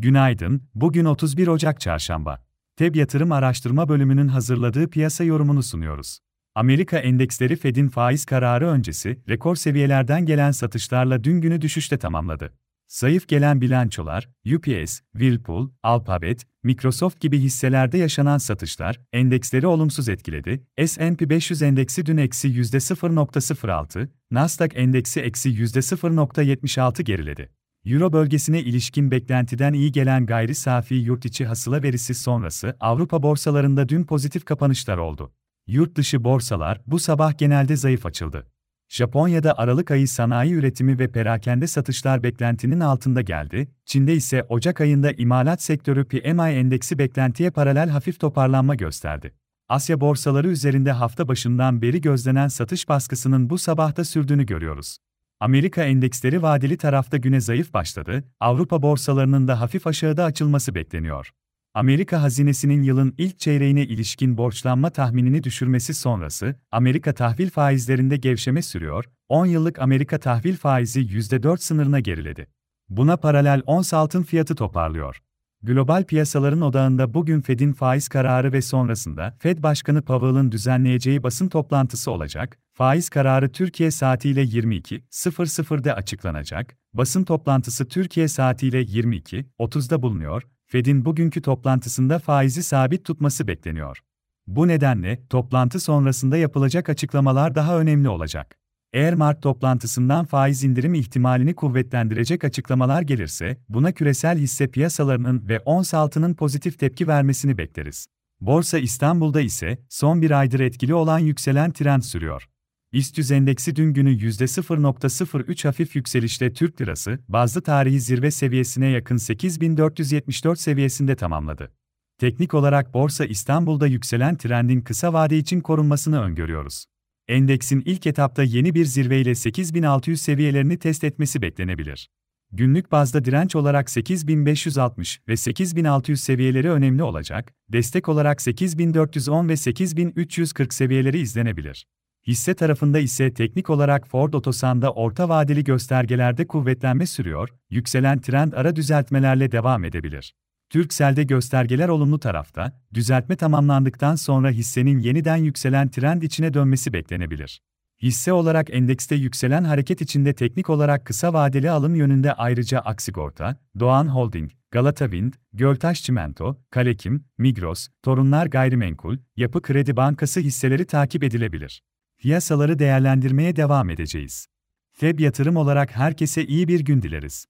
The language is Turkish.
Günaydın, bugün 31 Ocak Çarşamba. TEB Yatırım Araştırma Bölümünün hazırladığı piyasa yorumunu sunuyoruz. Amerika endeksleri Fed'in faiz kararı öncesi rekor seviyelerden gelen satışlarla dün günü düşüşte tamamladı. Zayıf gelen bilançolar, UPS, Whirlpool, Alphabet, Microsoft gibi hisselerde yaşanan satışlar endeksleri olumsuz etkiledi. S&P 500 endeksi dün eksi %0.06, Nasdaq endeksi eksi %0.76 geriledi. Euro bölgesine ilişkin beklentiden iyi gelen gayri safi yurt içi hasıla verisi sonrası Avrupa borsalarında dün pozitif kapanışlar oldu. Yurt dışı borsalar bu sabah genelde zayıf açıldı. Japonya'da Aralık ayı sanayi üretimi ve perakende satışlar beklentinin altında geldi, Çin'de ise Ocak ayında imalat sektörü PMI endeksi beklentiye paralel hafif toparlanma gösterdi. Asya borsaları üzerinde hafta başından beri gözlenen satış baskısının bu sabahta sürdüğünü görüyoruz. Amerika endeksleri vadeli tarafta güne zayıf başladı, Avrupa borsalarının da hafif aşağıda açılması bekleniyor. Amerika hazinesinin yılın ilk çeyreğine ilişkin borçlanma tahminini düşürmesi sonrası, Amerika tahvil faizlerinde gevşeme sürüyor, 10 yıllık Amerika tahvil faizi %4 sınırına geriledi. Buna paralel ons altın fiyatı toparlıyor. Global piyasaların odağında bugün Fed'in faiz kararı ve sonrasında Fed Başkanı Powell'ın düzenleyeceği basın toplantısı olacak. Faiz kararı Türkiye saatiyle 22.00'de açıklanacak. Basın toplantısı Türkiye saatiyle 22.30'da bulunuyor. Fed'in bugünkü toplantısında faizi sabit tutması bekleniyor. Bu nedenle toplantı sonrasında yapılacak açıklamalar daha önemli olacak. Eğer toplantısından faiz indirim ihtimalini kuvvetlendirecek açıklamalar gelirse, buna küresel hisse piyasalarının ve ons altının pozitif tepki vermesini bekleriz. Borsa İstanbul'da ise son bir aydır etkili olan yükselen trend sürüyor. İST endeksi dün günü %0.03 hafif yükselişle Türk lirası, bazı tarihi zirve seviyesine yakın 8474 seviyesinde tamamladı. Teknik olarak Borsa İstanbul'da yükselen trendin kısa vade için korunmasını öngörüyoruz. Endeksin ilk etapta yeni bir zirveyle 8600 seviyelerini test etmesi beklenebilir. Günlük bazda direnç olarak 8560 ve 8600 seviyeleri önemli olacak, destek olarak 8410 ve 8340 seviyeleri izlenebilir. Hisse tarafında ise teknik olarak Ford Otosan'da orta vadeli göstergelerde kuvvetlenme sürüyor, yükselen trend ara düzeltmelerle devam edebilir. Türksel'de göstergeler olumlu tarafta, düzeltme tamamlandıktan sonra hissenin yeniden yükselen trend içine dönmesi beklenebilir. Hisse olarak endekste yükselen hareket içinde teknik olarak kısa vadeli alım yönünde ayrıca Aksigorta, Doğan Holding, Galata Wind, Göltaş Çimento, Kalekim, Migros, Torunlar Gayrimenkul, Yapı Kredi Bankası hisseleri takip edilebilir. Piyasaları değerlendirmeye devam edeceğiz. FEB yatırım olarak herkese iyi bir gün dileriz.